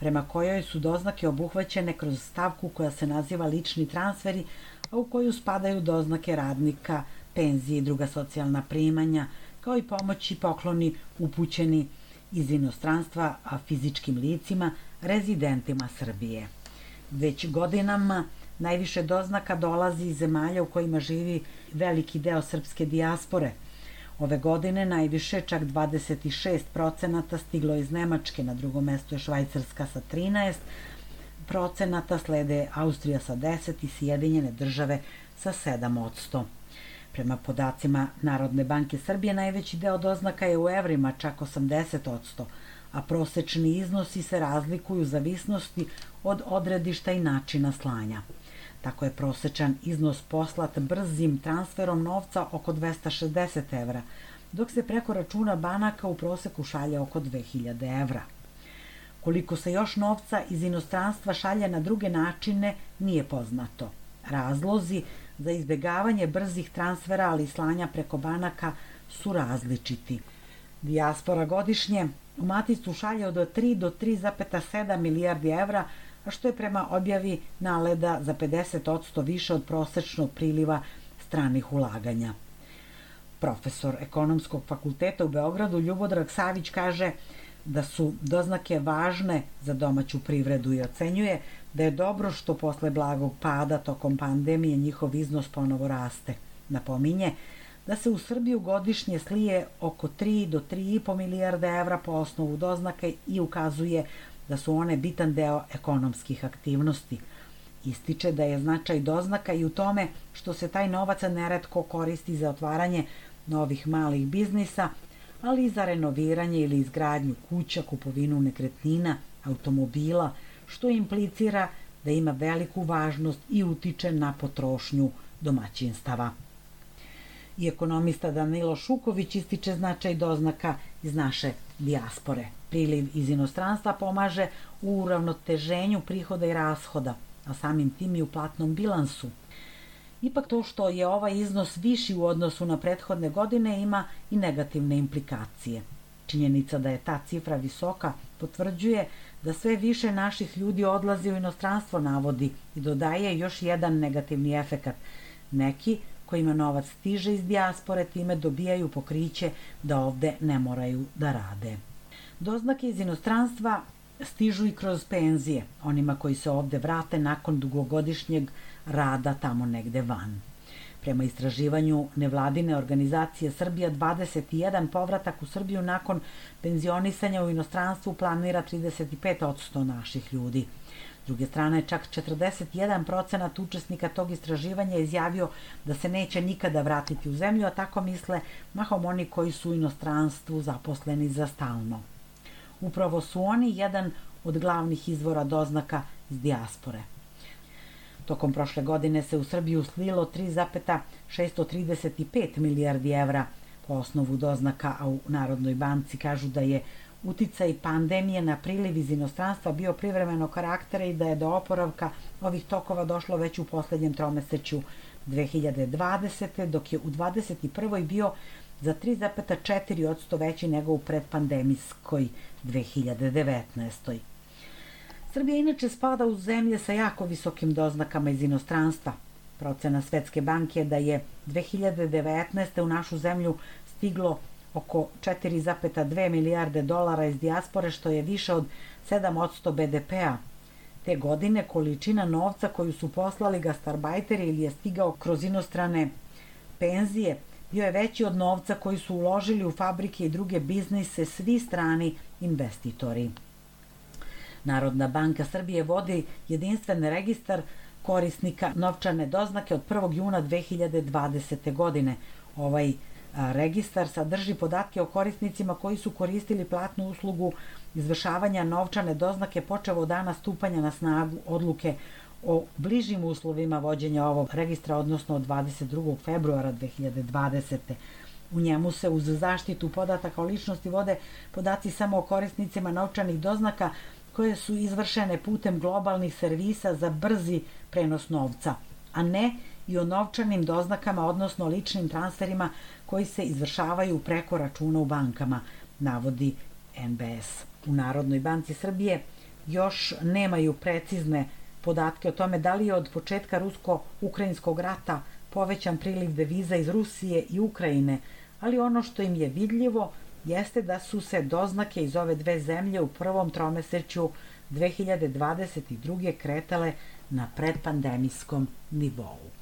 prema kojoj su doznake obuhvaćene kroz stavku koja se naziva lični transferi, a u koju spadaju doznake radnika, penzije i druga socijalna primanja, kao i pomoći pokloni upućeni iz inostranstva a fizičkim licima, rezidentima Srbije. Već godinama najviše doznaka dolazi iz zemalja u kojima živi veliki deo srpske dijaspore. Ove godine najviše, čak 26 procenata, stiglo iz Nemačke, na drugom mestu je Švajcarska sa 13 procenata, slede Austrija sa 10 i Sjedinjene države sa 7 odsto. Prema podacima Narodne banke Srbije, najveći deo doznaka je u evrima, čak 80 odsto, a prosečni iznosi se razlikuju u zavisnosti od odredišta i načina slanja. Tako je prosečan iznos poslat brzim transferom novca oko 260 evra, dok se preko računa banaka u proseku šalje oko 2000 evra. Koliko se još novca iz inostranstva šalje na druge načine nije poznato. Razlozi za izbegavanje brzih transfera, ali slanja preko banaka su različiti. Dijaspora godišnje u Maticu šalje od 3 do 3,7 milijardi evra, što je prema objavi naleda za 50% više od prosečnog priliva stranih ulaganja. Profesor ekonomskog fakulteta u Beogradu Ljubodrag Savić kaže da su doznake važne za domaću privredu i ocenjuje da je dobro što posle blagog pada tokom pandemije njihov iznos ponovo raste. Napominje da se u Srbiju godišnje slije oko 3 do 3,5 milijarde evra po osnovu doznake i ukazuje da su one bitan deo ekonomskih aktivnosti. Ističe da je značaj doznaka i u tome što se taj novac neretko koristi za otvaranje novih malih biznisa, ali i za renoviranje ili izgradnju kuća, kupovinu nekretnina, automobila, što implicira da ima veliku važnost i utiče na potrošnju domaćinstava. I ekonomista Danilo Šuković ističe značaj doznaka iz naše dijaspore. Priliv iz inostranstva pomaže u uravnoteženju prihoda i rashoda, a samim tim i u platnom bilansu. Ipak to što je ovaj iznos viši u odnosu na prethodne godine ima i negativne implikacije. Činjenica da je ta cifra visoka potvrđuje da sve više naših ljudi odlazi u inostranstvo navodi i dodaje još jedan negativni efekat. Neki kojima novac stiže iz dijaspore time dobijaju pokriće da ovde ne moraju da rade. Doznake iz inostranstva stižu i kroz penzije, onima koji se ovde vrate nakon dugogodišnjeg rada tamo negde van. Prema istraživanju nevladine organizacije Srbija 21 povratak u Srbiju nakon penzionisanja u inostranstvu planira 35% naših ljudi. Druge strane, čak 41 procenat učesnika tog istraživanja je izjavio da se neće nikada vratiti u zemlju, a tako misle mahom oni koji su u inostranstvu zaposleni za stalno. Upravo su oni jedan od glavnih izvora doznaka iz dijaspore. Tokom prošle godine se u Srbiju slilo 3,635 milijardi evra po osnovu doznaka, a u Narodnoj banci kažu da je uticaj pandemije na priliv iz inostranstva bio privremeno karaktera i da je do oporavka ovih tokova došlo već u poslednjem tromeseću 2020. dok je u 21. bio za 3,4% veći nego u predpandemijskoj 2019. Srbija inače spada u zemlje sa jako visokim doznakama iz inostranstva. Procena Svetske banke je da je 2019. u našu zemlju stiglo oko 4,2 milijarde dolara iz dijaspore, što je više od 7% BDP-a. Te godine količina novca koju su poslali gastarbajteri ili je stigao kroz inostrane penzije bio je veći od novca koji su uložili u fabrike i druge biznise svi strani investitori. Narodna banka Srbije vodi jedinstven registar korisnika novčane doznake od 1. juna 2020. godine. Ovaj registar sadrži podatke o korisnicima koji su koristili platnu uslugu izvršavanja novčane doznake počevo od dana stupanja na snagu odluke o bližim uslovima vođenja ovog registra, odnosno od 22. februara 2020. U njemu se uz zaštitu podataka o ličnosti vode podaci samo o korisnicima novčanih doznaka koje su izvršene putem globalnih servisa za brzi prenos novca, a ne i o novčanim doznakama, odnosno ličnim transferima koji se izvršavaju preko računa u bankama, navodi NBS. U Narodnoj banci Srbije još nemaju precizne podatke o tome da li je od početka rusko-ukrajinskog rata povećan priliv deviza iz Rusije i Ukrajine, ali ono što im je vidljivo jeste da su se doznake iz ove dve zemlje u prvom tromeseću 2022. kretale na predpandemijskom nivou.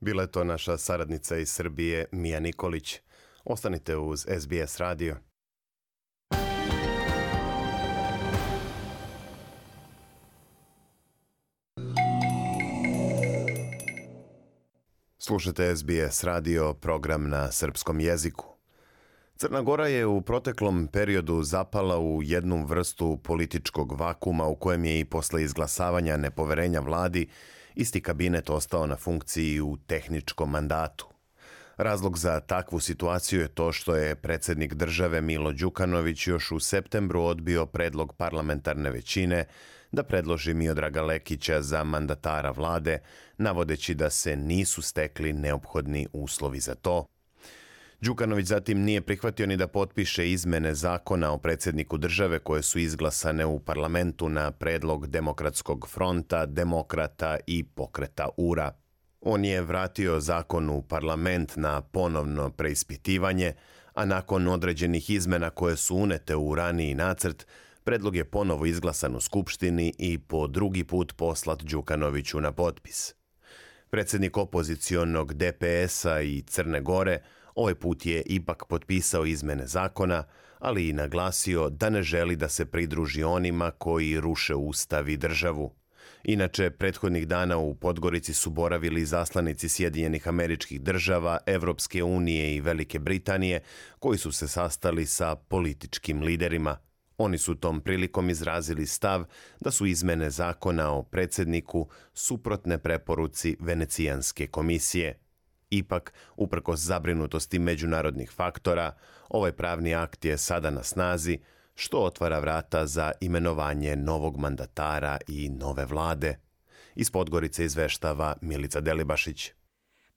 Bila je to naša saradnica iz Srbije Mija Nikolić. Ostanite uz SBS radio. Slušate SBS radio, program na srpskom jeziku. Crna Gora je u proteklom periodu zapala u jednu vrstu političkog vakuma u kojem je i posle izglasavanja nepoverenja vladi isti kabinet ostao na funkciji u tehničkom mandatu. Razlog za takvu situaciju je to što je predsednik države Milo Đukanović još u septembru odbio predlog parlamentarne većine da predloži Miodraga Lekića za mandatara vlade, navodeći da se nisu stekli neophodni uslovi za to, Đukanović zatim nije prihvatio ni da potpiše izmene zakona o predsedniku države koje su izglasane u parlamentu na predlog Demokratskog fronta, Demokrata i pokreta URA. On je vratio zakon u parlament na ponovno preispitivanje, a nakon određenih izmena koje su unete u raniji nacrt, Predlog je ponovo izglasan u Skupštini i po drugi put poslat Đukanoviću na potpis. Predsednik opozicionog DPS-a i Crne Gore ovaj put je ipak potpisao izmene zakona, ali i naglasio da ne želi da se pridruži onima koji ruše ustav i državu. Inače, prethodnih dana u Podgorici su boravili zaslanici Sjedinjenih američkih država, Evropske unije i Velike Britanije, koji su se sastali sa političkim liderima. Oni su tom prilikom izrazili stav da su izmene zakona o predsedniku suprotne preporuci Venecijanske komisije. Ipak, uprkos zabrinutosti međunarodnih faktora, ovaj pravni akt je sada na snazi, što otvara vrata za imenovanje novog mandatara i nove vlade. Iz Podgorice izveštava Milica Delibašić.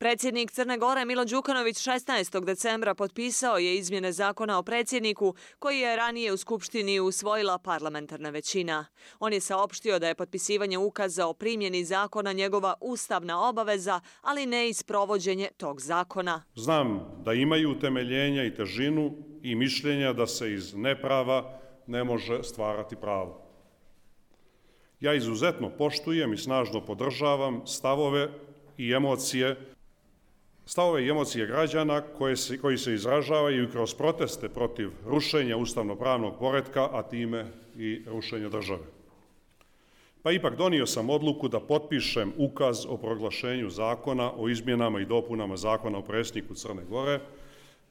Predsjednik Crne Gore Milo Đukanović 16. decembra potpisao je izmjene zakona o predsjedniku koji je ranije u Skupštini usvojila parlamentarna većina. On je saopštio da je potpisivanje ukaza o primjeni zakona njegova ustavna obaveza, ali ne i sprovođenje tog zakona. Znam da imaju utemeljenja i težinu i mišljenja da se iz neprava ne može stvarati pravo. Ja izuzetno poštujem i snažno podržavam stavove i emocije stavove i emocije građana koje se, koji se izražavaju kroz proteste protiv rušenja ustavno-pravnog poredka, a time i rušenja države. Pa ipak donio sam odluku da potpišem ukaz o proglašenju zakona o izmjenama i dopunama zakona o presniku Crne Gore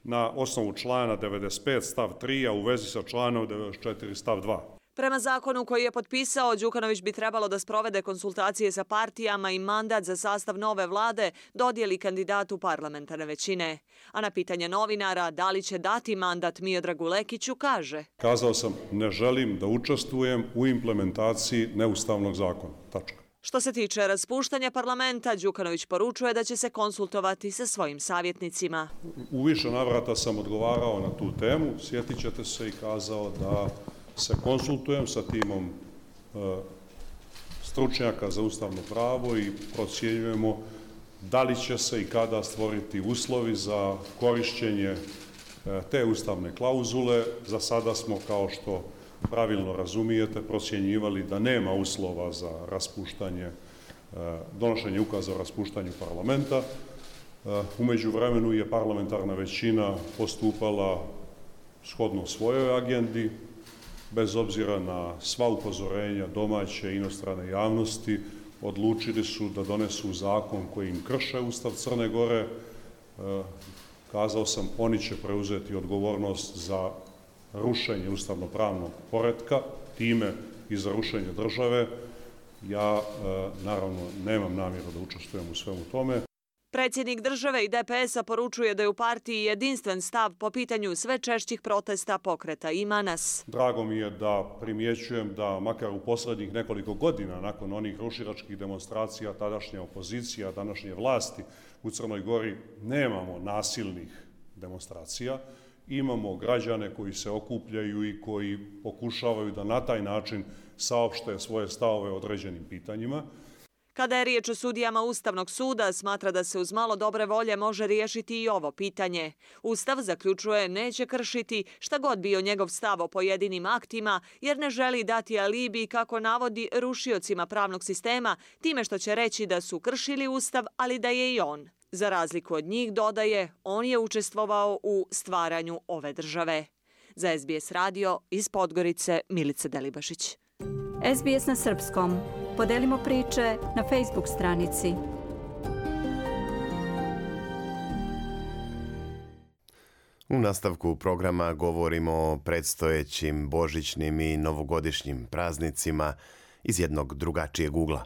na osnovu člana 95 stav 3, a u vezi sa članom 94 stav 2. Prema zakonu koji je potpisao, Đukanović bi trebalo da sprovede konsultacije sa partijama i mandat za sastav nove vlade dodijeli kandidatu parlamentarne većine. A na pitanje novinara da li će dati mandat Miodragu Lekiću kaže Kazao sam ne želim da učestvujem u implementaciji neustavnog zakona. Tačka. Što se tiče raspuštanja parlamenta, Đukanović poručuje da će se konsultovati sa svojim savjetnicima. U više navrata sam odgovarao na tu temu. Sjetit ćete se i kazao da se konsultujem sa timom e, stručnjaka za ustavno pravo i procjenjujemo da li će se i kada stvoriti uslovi za korišćenje e, te ustavne klauzule. Za sada smo, kao što pravilno razumijete, procjenjivali da nema uslova za raspuštanje, e, donošenje ukaza o raspuštanju parlamenta. Umeđu vremenu je parlamentarna većina postupala shodno svojoj agendi, bez obzira na sva upozorenja domaće i inostrane javnosti, odlučili su da donesu zakon koji im krše Ustav Crne Gore. E, kazao sam, oni će preuzeti odgovornost za rušenje ustavno-pravnog poredka, time i za rušenje države. Ja, e, naravno, nemam namjeru da učestvujem u svemu tome. Predsjednik države i DPS-a poručuje da je u partiji jedinstven stav po pitanju sve češćih protesta pokreta Ima nas. Drago mi je da primjećujem da makar u poslednjih nekoliko godina nakon onih ruširačkih demonstracija tadašnje opozicija, današnje vlasti u Crnoj Gori nemamo nasilnih demonstracija. Imamo građane koji se okupljaju i koji pokušavaju da na taj način saopšte svoje stavove određenim pitanjima. Kada je riječ o sudijama Ustavnog suda, smatra da se uz malo dobre volje može riješiti i ovo pitanje. Ustav zaključuje neće kršiti šta god bio njegov stav o pojedinim aktima, jer ne želi dati alibi kako navodi rušiocima pravnog sistema, time što će reći da su kršili Ustav, ali da je i on. Za razliku od njih, dodaje, on je učestvovao u stvaranju ove države. Za SBS radio iz Podgorice Milica Delibašić. SBS na srpskom. Podelimo priče na Facebook stranici. U nastavku programa govorimo o predstojećim božićnim i novogodišnjim praznicima iz jednog drugačijeg ugla.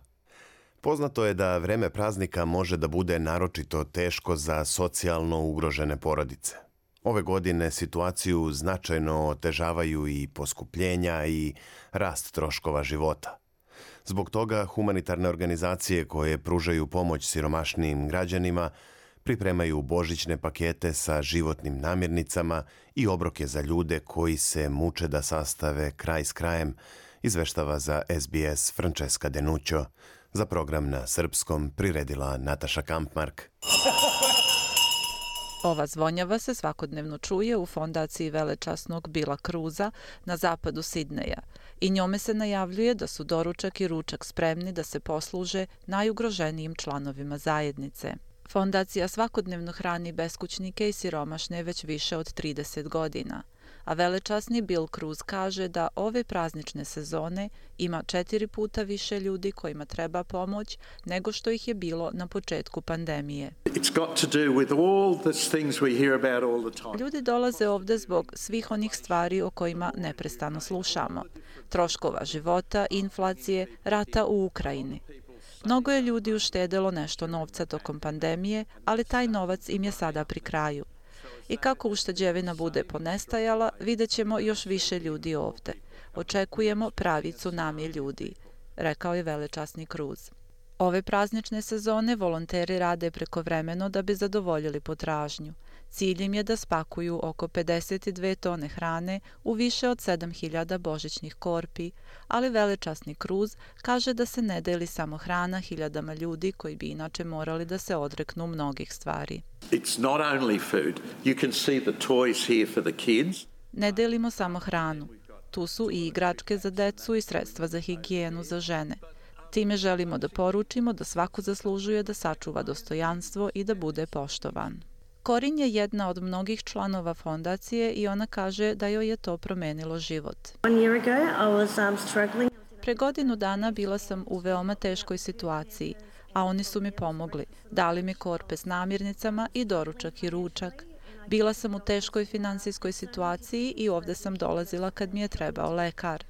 Poznato je da vreme praznika može da bude naročito teško za socijalno ugrožene porodice. Ove godine situaciju značajno otežavaju i poskupljenja i rast troškova života. Zbog toga humanitarne organizacije koje pružaju pomoć siromašnijim građanima pripremaju božićne pakete sa životnim namirnicama i obroke za ljude koji se muče da sastave kraj s krajem, izveštava za SBS Francesca Denućo. Za program na srpskom priredila Nataša Kampmark. *laughs* Ova zvonjava se svakodnevno čuje u fondaciji velečasnog Bila Kruza na zapadu Sidneja i njome se najavljuje da su doručak i ručak spremni da se posluže najugroženijim članovima zajednice. Fondacija svakodnevno hrani beskućnike i siromašne već više od 30 godina – a velečasni Bill Cruz kaže da ove praznične sezone ima četiri puta više ljudi kojima treba pomoć nego što ih je bilo na početku pandemije. Ljudi dolaze ovde zbog svih onih stvari o kojima neprestano slušamo. Troškova života, inflacije, rata u Ukrajini. Mnogo je ljudi uštedelo nešto novca tokom pandemije, ali taj novac im je sada pri kraju i kako ušteđevina bude ponestajala, vidjet ćemo još više ljudi ovde. Očekujemo pravi tsunami ljudi, rekao je velečasni Cruz. Ove praznične sezone volonteri rade prekovremeno da bi zadovoljili potražnju. Cilj im je da spakuju oko 52 tone hrane u više od 7000 božićnih korpi, ali velečasni Cruz kaže da se ne deli samo hrana hiljadama ljudi koji bi inače morali da se odreknu mnogih stvari. It's not only food. You can see the toys here for the kids. Ne delimo samo hranu. Tu su i igračke za decu i sredstva za higijenu za žene. Time želimo da poručimo da svako zaslužuje da sačuva dostojanstvo i da bude poštovan. Korin je jedna od mnogih članova fondacije i ona kaže da joj je to promenilo život. Um, Pre godinu dana bila sam u veoma teškoj situaciji, a oni su mi pomogli. Dali mi korpe s namirnicama i doručak i ručak. Bila sam u teškoj finansijskoj situaciji i ovde sam dolazila kad mi je trebao lekar.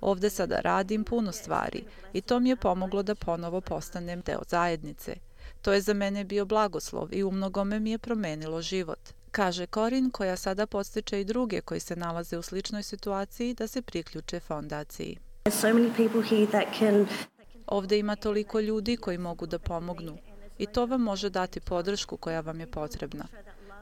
Ovde sada radim puno stvari i to mi je pomoglo da ponovo postanem deo zajednice. To je za mene bio blagoslov i u mnogome mi je promenilo život. Kaže Korin koja sada podstiče i druge koji se nalaze u sličnoj situaciji da se priključe fondaciji. Ovde ima toliko ljudi koji mogu da pomognu i to vam može dati podršku koja vam je potrebna.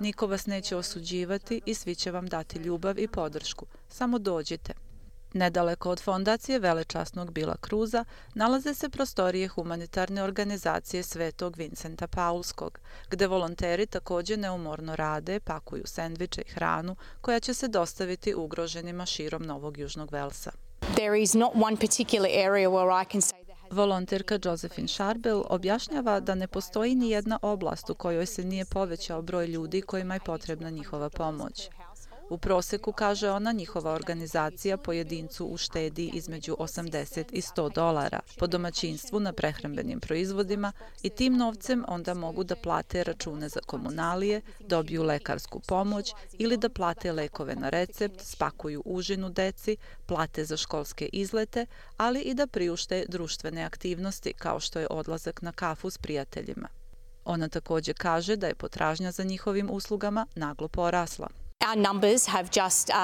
Niko vas neće osuđivati i svi će vam dati ljubav i podršku. Samo dođite. Nedaleko od fondacije Velečasnog Bila Kruza nalaze se prostorije humanitarne organizacije Svetog Vincenta Paulskog, gde volonteri takođe neumorno rade, pakuju sendviče i hranu koja će se dostaviti ugroženima širom Novog Južnog Velsa. There is not one particular area where I can say Volonterka Josephine Sharbel objašnjava da ne postoji ni jedna oblast u kojoj se nije povećao broj ljudi kojima je potrebna njihova pomoć. U proseku, kaže ona, njihova organizacija pojedincu uštedi između 80 i 100 dolara po domaćinstvu na prehrambenim proizvodima i tim novcem onda mogu da plate račune za komunalije, dobiju lekarsku pomoć ili da plate lekove na recept, spakuju užinu deci, plate za školske izlete, ali i da priušte društvene aktivnosti kao što je odlazak na kafu s prijateljima. Ona takođe kaže da je potražnja za njihovim uslugama naglo porasla. Our numbers have just, uh,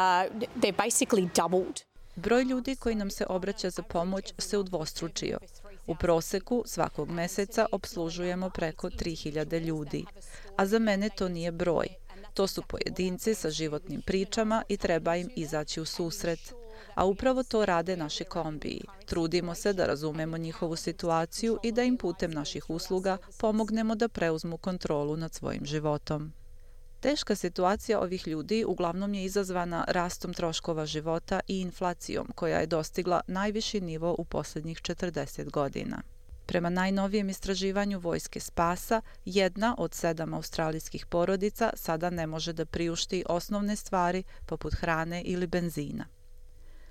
they're basically doubled. Broj ljudi koji nam se obraća za pomoć se udvostručio. U proseku svakog meseca obslužujemo preko 3000 ljudi. A za mene to nije broj. To su pojedinci sa životnim pričama i treba im izaći u susret. A upravo to rade naši kombiji. Trudimo se da razumemo njihovu situaciju i da im putem naših usluga pomognemo da preuzmu kontrolu nad svojim životom. Teška situacija ovih ljudi uglavnom je izazvana rastom troškova života i inflacijom koja je dostigla najviši nivo u poslednjih 40 godina. Prema najnovijem istraživanju Vojske spasa, jedna od sedam australijskih porodica sada ne može da priušti osnovne stvari poput hrane ili benzina.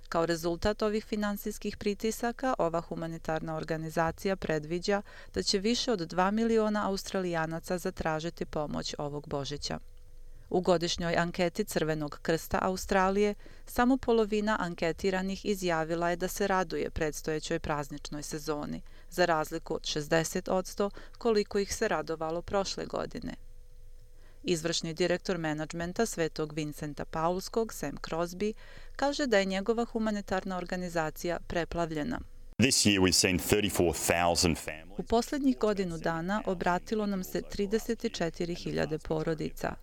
Kao rezultat ovih finansijskih pritisaka, ova humanitarna organizacija predviđa da će više od 2 miliona australijanaca zatražiti pomoć ovog Božića. U godišnjoj anketi Crvenog krsta Australije samo polovina anketiranih izjavila je da se raduje predstojećoj prazničnoj sezoni, za razliku od 60% koliko ih se radovalo prošle godine. Izvršni direktor menadžmenta Svetog Vincenta Paulskog, Sam Crosby, kaže da je njegova humanitarna organizacija preplavljena. U poslednjih godinu dana obratilo nam se 34.000 porodica.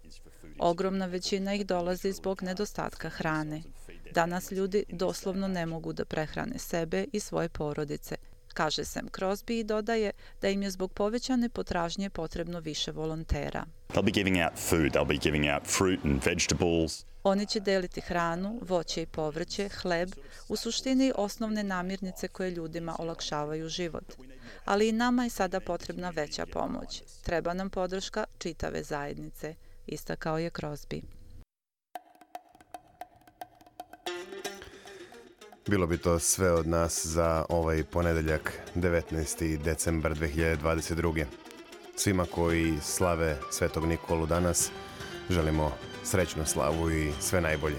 Ogromna većina ih dolazi zbog nedostatka hrane. Danas ljudi doslovno ne mogu da prehrane sebe i svoje porodice, kaže Sam Crosby i dodaje da im je zbog povećane potražnje potrebno više volontera. They'll be giving out food, they'll be giving out fruit and vegetables. Oni će deliti hranu, voće i povrće, hleb, u suštini osnovne namirnice koje ljudima olakšavaju život. Ali i nama je sada potrebna veća pomoć. Treba nam podrška čitave zajednice, istakao je Crosby. Bilo bi to sve od nas za ovaj ponedeljak 19. decembar 2022. Svima koji slave Svetog Nikolu danas želimo srećnu slavu i sve najbolje.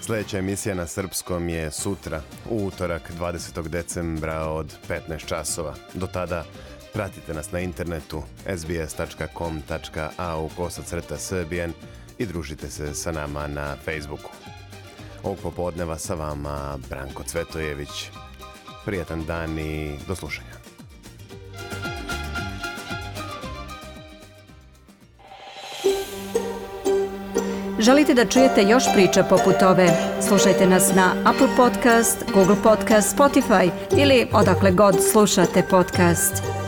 Sljedeća emisija na srpskom je sutra, u utorak 20. decembra od 15 časova. Do tada pratite nas na internetu sbs.com.au kosacrta srbijen i družite se sa nama na Facebooku. Ovog popodneva sa vama Branko Cvetojević. Prijatan dan i do slušanja. Želite da čujete još priča poput ove? Slušajte nas na Apple Podcast, Google Podcast, Spotify ili odakle god slušate podcast.